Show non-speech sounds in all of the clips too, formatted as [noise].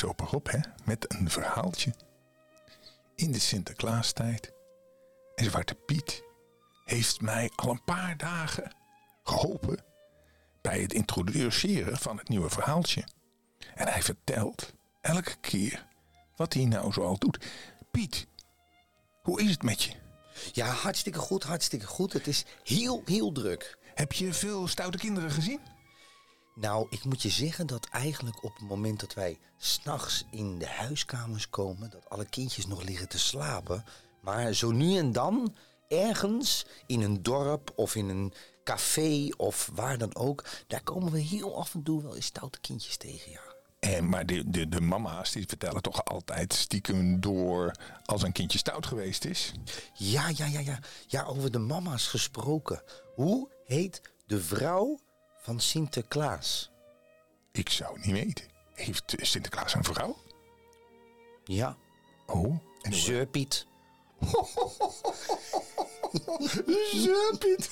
Rob, hè, met een verhaaltje. In de Sinterklaastijd. En Zwarte Piet heeft mij al een paar dagen geholpen bij het introduceren van het nieuwe verhaaltje. En hij vertelt elke keer wat hij nou zoal doet. Piet, hoe is het met je? Ja, hartstikke goed, hartstikke goed. Het is heel, heel druk. Heb je veel stoute kinderen gezien? Nou, ik moet je zeggen dat eigenlijk op het moment dat wij s'nachts in de huiskamers komen, dat alle kindjes nog liggen te slapen. Maar zo nu en dan, ergens in een dorp of in een café of waar dan ook, daar komen we heel af en toe wel eens stoute kindjes tegen, ja. En, maar de, de, de mama's die vertellen toch altijd stiekem door als een kindje stout geweest is. Ja, ja, ja, ja. Ja, over de mama's gesproken. Hoe heet de vrouw van Sinterklaas? Ik zou het niet weten. Heeft Sinterklaas een vrouw? Ja, Oh, en Zeurpiet. [laughs] Piet.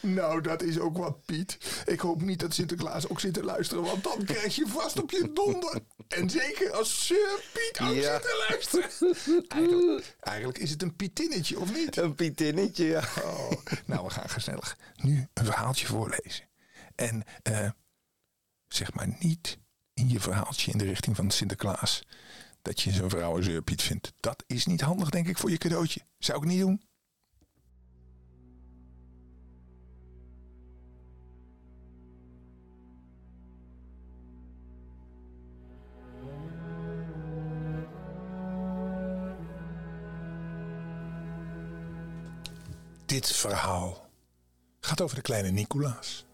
nou, dat is ook wat, Piet. Ik hoop niet dat Sinterklaas ook zit te luisteren, want dan krijg je vast op je donder. En zeker als Sir Piet ook Ja. zit te luisteren. [laughs] Eigenlijk, eigenlijk is het een Pietinnetje, of niet? Een pietinnetje, ja. Oh, nou, we gaan gezellig nu een verhaaltje voorlezen. En eh, zeg maar niet in je verhaaltje in de richting van Sinterklaas dat je zo'n vrouw als Piet vindt. Dat is niet handig, denk ik, voor je cadeautje. Zou ik niet doen. Dit verhaal gaat over de kleine Nicolaas.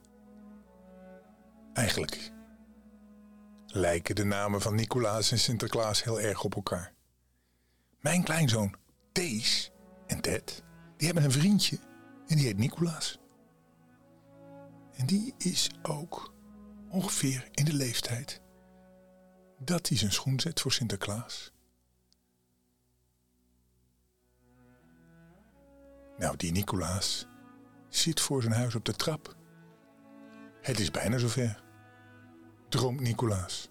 Eigenlijk lijken de namen van Nicolaas en Sinterklaas heel erg op elkaar. Mijn kleinzoon Thees en Ted, die hebben een vriendje en die heet Nicolaas. En die is ook ongeveer in de leeftijd dat hij zijn schoen zet voor Sinterklaas. Nou, die Nicolaas zit voor zijn huis op de trap. Het is bijna zover. Droomt Nicolaas.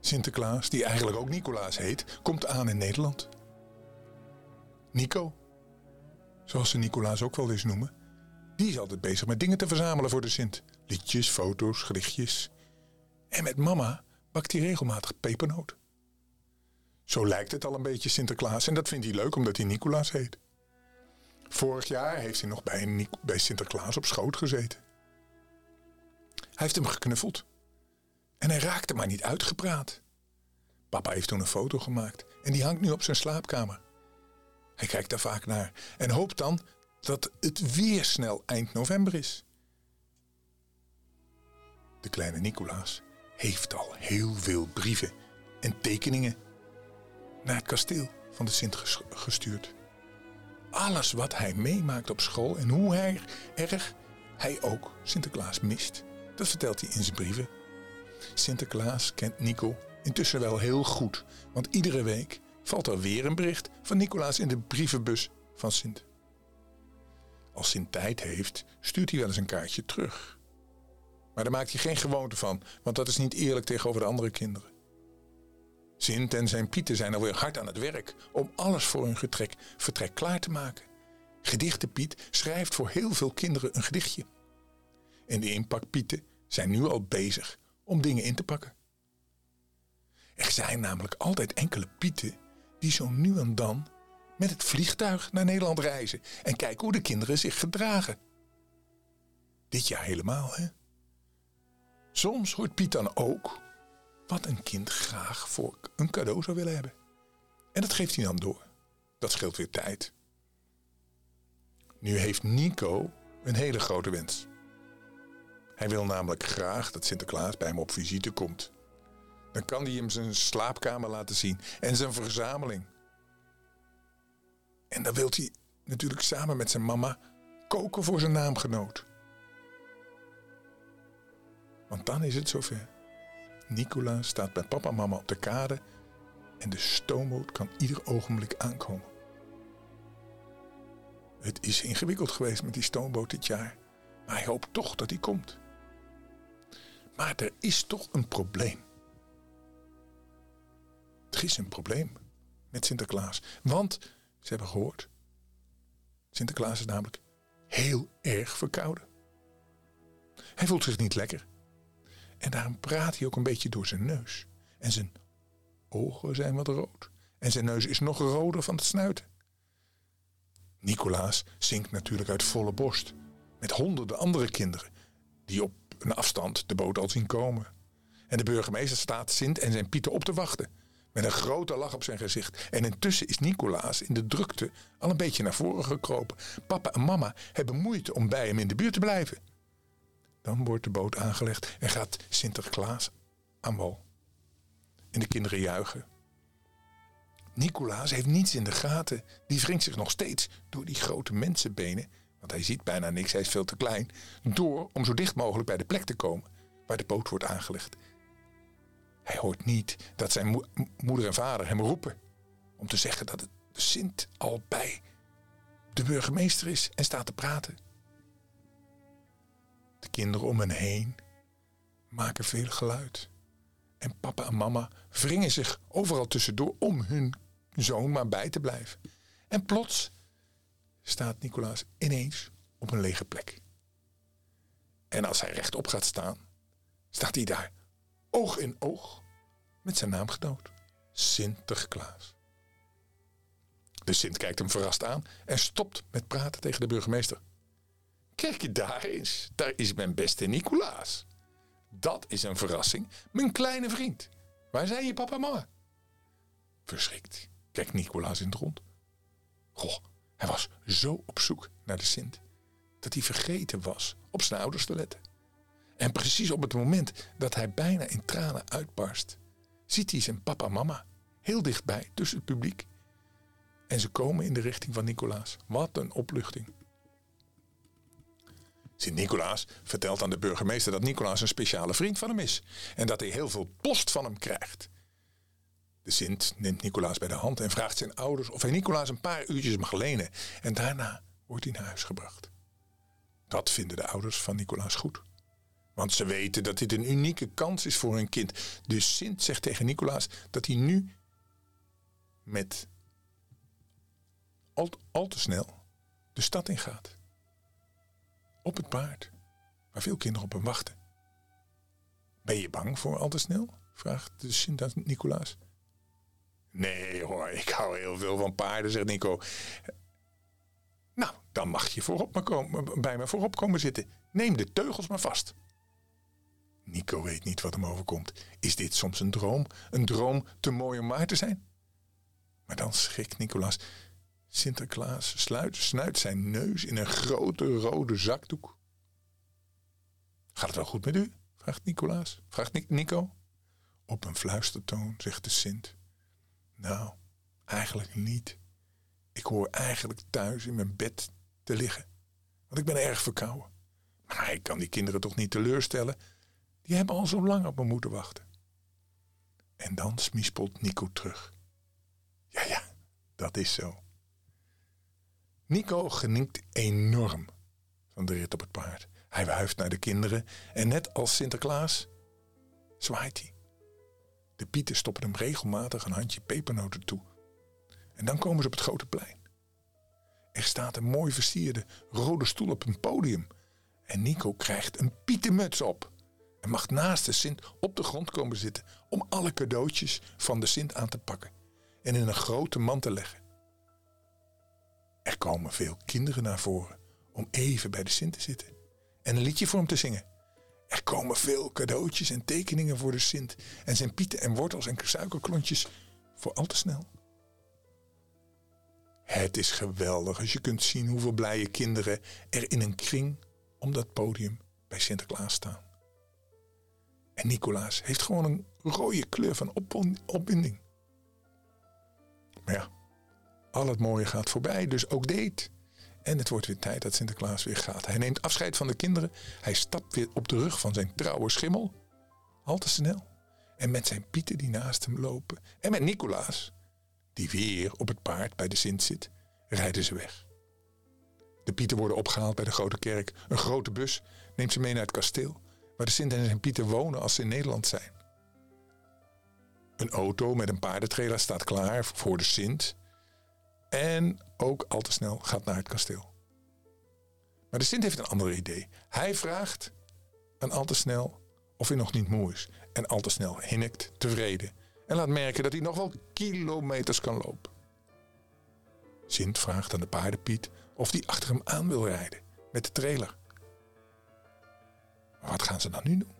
Sinterklaas, die eigenlijk ook Nicolaas heet, komt aan in Nederland. Nico, zoals ze Nicolaas ook wel eens noemen, die is altijd bezig met dingen te verzamelen voor de Sint. Liedjes, foto's, gedichtjes. En met mama bakt hij regelmatig pepernoot. Zo lijkt het al een beetje Sinterklaas en dat vindt hij leuk omdat hij Nicolaas heet. Vorig jaar heeft hij nog bij, Sinterklaas op schoot gezeten. Hij heeft hem geknuffeld. En hij raakte maar niet uitgepraat. Papa heeft toen een foto gemaakt en die hangt nu op zijn slaapkamer. Hij kijkt daar vaak naar en hoopt dan dat het weer snel eind november is. De kleine Nicolaas heeft al heel veel brieven en tekeningen naar het kasteel van de Sint ges- gestuurd. Alles wat hij meemaakt op school en hoe hij, erg hij ook Sinterklaas mist, dat vertelt hij in zijn brieven. Sinterklaas kent Nico intussen wel heel goed, want iedere week valt er weer een bericht van Nicolaas in de brievenbus van Sint. Als Sint tijd heeft, stuurt hij wel eens een kaartje terug. Maar daar maakt hij geen gewoonte van, want dat is niet eerlijk tegenover de andere kinderen. Sint en zijn Pieten zijn alweer hard aan het werk om alles voor hun getrek, vertrek klaar te maken. Gedichte Piet schrijft voor heel veel kinderen een gedichtje. En de inpakpieten zijn nu al bezig om dingen in te pakken. Er zijn namelijk altijd enkele Pieten die zo nu en dan met het vliegtuig naar Nederland reizen en kijken hoe de kinderen zich gedragen. Dit jaar helemaal, hè? Soms hoort Piet dan ook wat een kind graag voor een cadeau zou willen hebben. En dat geeft hij dan door. Dat scheelt weer tijd. Nu heeft Nico een hele grote wens. Hij wil namelijk graag dat Sinterklaas bij hem op visite komt. Dan kan hij hem zijn slaapkamer laten zien en zijn verzameling. En dan wil hij natuurlijk samen met zijn mama koken voor zijn naamgenoot. Want dan is het zover. Nicola staat bij papa en mama op de kade en de stoomboot kan ieder ogenblik aankomen. Het is ingewikkeld geweest met die stoomboot dit jaar, maar hij hoopt toch dat hij komt. Maar er is toch een probleem. Er is een probleem met Sinterklaas. Want ze hebben gehoord. Sinterklaas is namelijk heel erg verkouden. Hij voelt zich niet lekker. En daarom praat hij ook een beetje door zijn neus. En zijn ogen zijn wat rood. En zijn neus is nog roder van het snuiten. Nicolaas zingt natuurlijk uit volle borst. Met honderden andere kinderen. Die op een afstand de boot al zien komen. En de burgemeester staat Sint en zijn Pieten op te wachten. Met een grote lach op zijn gezicht. En intussen is Nicolaas in de drukte al een beetje naar voren gekropen. Papa en mama hebben moeite om bij hem in de buurt te blijven. Dan wordt de boot aangelegd en gaat Sinterklaas aan wal. En de kinderen juichen. Nicolaas heeft niets in de gaten. Die wringt zich nog steeds door die grote mensenbenen, want hij ziet bijna niks, hij is veel te klein, door om zo dicht mogelijk bij de plek te komen waar de boot wordt aangelegd. Hij hoort niet dat zijn moeder en vader hem roepen om te zeggen dat de Sint al bij de burgemeester is en staat te praten. De kinderen om hen heen maken veel geluid. En papa en mama wringen zich overal tussendoor om hun zoon maar bij te blijven. En plots staat Nicolaas ineens op een lege plek. En als hij rechtop gaat staan, staat hij daar oog in oog met zijn naamgenoot, Sinterklaas. De Sint kijkt hem verrast aan en stopt met praten tegen de burgemeester. Kijk je daar eens, daar is mijn beste Nicolaas. Dat is een verrassing, mijn kleine vriend. Waar zijn je papa en mama? Verschrikt kijkt Nicolaas in het rond. Goh, hij was zo op zoek naar de Sint dat hij vergeten was op zijn ouders te letten. En precies op het moment dat hij bijna in tranen uitbarst, ziet hij zijn papa en mama heel dichtbij tussen het publiek. En ze komen in de richting van Nicolaas. Wat een opluchting. Sint-Nicolaas vertelt aan de burgemeester dat Nicolaas een speciale vriend van hem is en dat hij heel veel post van hem krijgt. De Sint neemt Nicolaas bij de hand en vraagt zijn ouders of hij Nicolaas een paar uurtjes mag lenen en daarna wordt hij naar huis gebracht. Dat vinden de ouders van Nicolaas goed. Want ze weten dat dit een unieke kans is voor hun kind. Dus Sint zegt tegen Nicolaas dat hij nu met al te snel de stad ingaat. Op het paard, waar veel kinderen op hem wachten. Ben je bang voor al te snel? vraagt de Sint aan Nicolaas. Nee hoor, ik hou heel veel van paarden, zegt Nico. Nou, dan mag je voorop maar komen, bij me voorop komen zitten. Neem de teugels maar vast. Nico weet niet wat hem overkomt. Is dit soms een droom? Een droom te mooi om waar te zijn? Maar dan schrikt Nicolaas. Sinterklaas sluit, snuit zijn neus in een grote rode zakdoek. Gaat het wel goed met u? vraagt Nicolaas. Vraagt Nico. Op een fluistertoon zegt de Sint. Nou, eigenlijk niet. Ik hoor eigenlijk thuis in mijn bed te liggen. Want ik ben erg verkouden. Maar ik kan die kinderen toch niet teleurstellen. Die hebben al zo lang op me moeten wachten. En dan smispelt Nico terug. Ja, ja, dat is zo. Nico geniet enorm van de rit op het paard. Hij wuift naar de kinderen en net als Sinterklaas zwaait hij. De pieten stoppen hem regelmatig een handje pepernoten toe. En dan komen ze op het grote plein. Er staat een mooi versierde rode stoel op een podium. En Nico krijgt een pietenmuts op. En mag naast de Sint op de grond komen zitten om alle cadeautjes van de Sint aan te pakken en in een grote mand te leggen. Er komen veel kinderen naar voren om even bij de Sint te zitten en een liedje voor hem te zingen. Er komen veel cadeautjes en tekeningen voor de Sint. En zijn pieten en wortels en suikerklontjes voor al te snel. Het is geweldig als je kunt zien hoeveel blije kinderen er in een kring om dat podium bij Sinterklaas staan. En Nicolaas heeft gewoon een rode kleur van opwinding. Maar ja, al het mooie gaat voorbij, dus ook dit. En het wordt weer tijd dat Sinterklaas weer gaat. Hij neemt afscheid van de kinderen. Hij stapt weer op de rug van zijn trouwe schimmel. Al te snel. En met zijn pieten die naast hem lopen. En met Nicolaas, die weer op het paard bij de Sint zit, rijden ze weg. De pieten worden opgehaald bij de grote kerk. Een grote bus neemt ze mee naar het kasteel. waar de Sint en zijn Pieter wonen als ze in Nederland zijn. Een auto met een paardentrailer staat klaar voor de Sint. En ook al te snel gaat naar het kasteel. Maar de Sint heeft een ander idee. Hij vraagt aan al te snel of hij nog niet moe is. En al te snel hinnikt tevreden. En laat merken dat hij nog wel kilometers kan lopen. Sint vraagt aan de paardenpiet of hij achter hem aan wil rijden met de trailer. Maar wat gaan ze dan nu doen?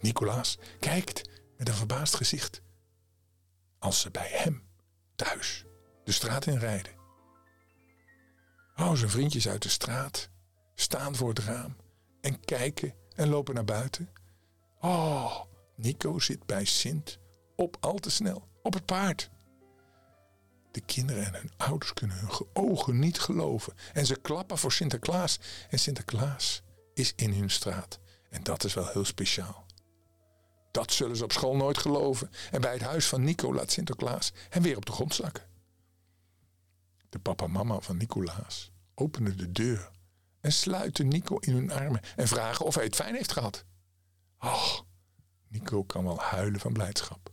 Nicolaas kijkt met een verbaasd gezicht als ze bij hem thuis de straat in rijden. Oh, zijn vriendjes uit de straat staan voor het raam en kijken en lopen naar buiten. Oh, Nico zit bij Sint op al te snel, op het paard. De kinderen en hun ouders kunnen hun ogen niet geloven. En ze klappen voor Sinterklaas. En Sinterklaas is in hun straat. En dat is wel heel speciaal. Dat zullen ze op school nooit geloven. En bij het huis van Nico laat Sinterklaas hem weer op de grond zakken. De papa en mama van Nicolaas openen de deur en sluiten Nico in hun armen en vragen of hij het fijn heeft gehad. Ach, Nico kan wel huilen van blijdschap.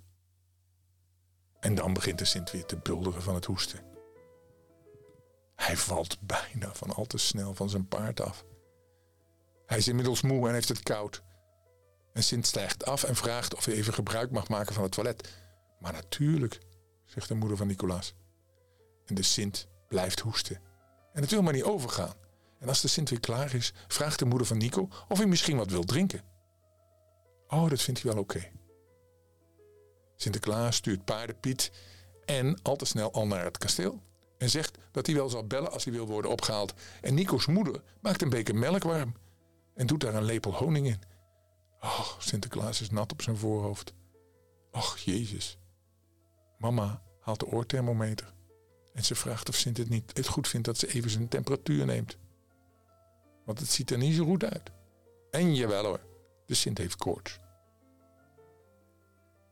En dan begint de Sint weer te bulderen van het hoesten. Hij valt bijna van al te snel van zijn paard af. Hij is inmiddels moe en heeft het koud. En Sint stijgt af en vraagt of hij even gebruik mag maken van het toilet. Maar natuurlijk, zegt de moeder van Nicolaas. En de Sint blijft hoesten. En het wil maar niet overgaan. En als de Sint weer klaar is, vraagt de moeder van Nico of hij misschien wat wil drinken. Oh, dat vindt hij wel oké. Sinterklaas stuurt paardenpiet en al te snel al naar het kasteel. En zegt dat hij wel zal bellen als hij wil worden opgehaald. En Nico's moeder maakt een beker melk warm en doet daar een lepel honing in. Och, Sinterklaas is nat op zijn voorhoofd. Och, Jezus. Mama haalt de oorthermometer. En ze vraagt of Sint het niet het goed vindt dat ze even zijn temperatuur neemt. Want het ziet er niet zo goed uit. En jawel hoor, de Sint heeft koorts.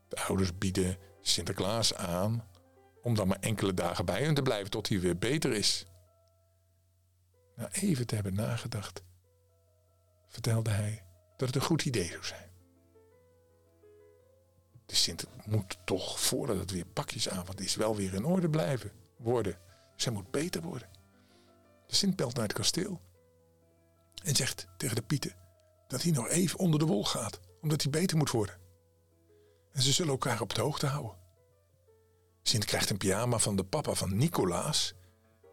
De ouders bieden Sinterklaas aan om dan maar enkele dagen bij hen te blijven tot hij weer beter is. Na even te hebben nagedacht, vertelde hij dat het een goed idee zou zijn. De Sint moet toch, voordat het weer pakjesavond is, wel weer in orde blijven worden. Zij moet beter worden. De Sint belt naar het kasteel en zegt tegen de Pieten dat hij nog even onder de wol gaat, omdat hij beter moet worden. En ze zullen elkaar op de hoogte houden. Sint krijgt een pyjama van de papa van Nicolaas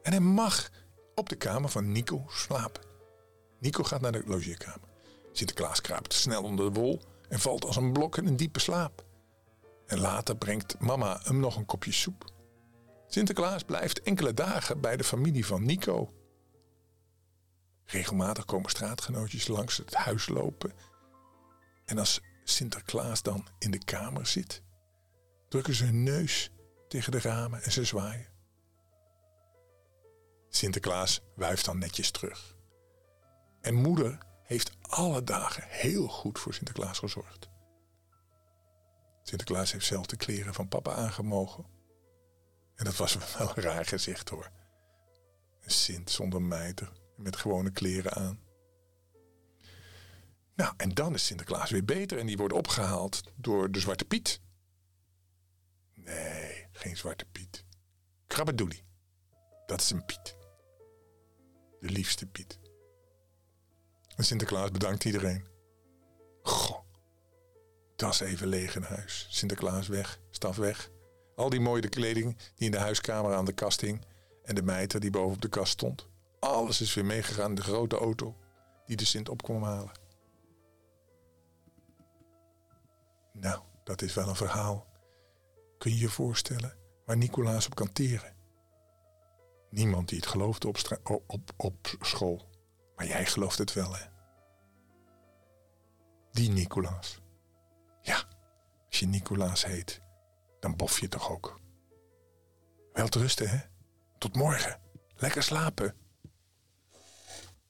en hij mag op de kamer van Nico slapen. Nico gaat naar de logeerkamer. Sinterklaas kruipt snel onder de wol en valt als een blok in een diepe slaap. En later brengt mama hem nog een kopje soep. Sinterklaas blijft enkele dagen bij de familie van Nico. Regelmatig komen straatgenootjes langs het huis lopen. En als Sinterklaas dan in de kamer zit, drukken ze hun neus tegen de ramen en ze zwaaien. Sinterklaas wuift dan netjes terug. En moeder heeft alle dagen heel goed voor Sinterklaas gezorgd. Sinterklaas heeft zelf de kleren van papa aangemogen. En dat was [laughs] wel een raar gezicht hoor. Een Sint zonder mijter met gewone kleren aan. Nou, en dan is Sinterklaas weer beter en die wordt opgehaald door de Zwarte Piet. Nee, geen Zwarte Piet. Krabbedoelie. Dat is een Piet. De liefste Piet. En Sinterklaas bedankt iedereen. Goh, dat is even leeg in huis. Sinterklaas weg, staf weg. Al die mooie kleding die in de huiskamer aan de kast hing. En de mijter die boven op de kast stond. Alles is weer meegegaan in de grote auto die de Sint op kwam halen. Nou, dat is wel een verhaal. Kun je je voorstellen waar Nicolaas op kan teren? Niemand die het geloofde op, op, op school. Maar jij gelooft het wel, hè? Die Nicolaas. Ja, als je Nicolaas heet, dan bof je toch ook. Wel te rusten, hè? Tot morgen. Lekker slapen.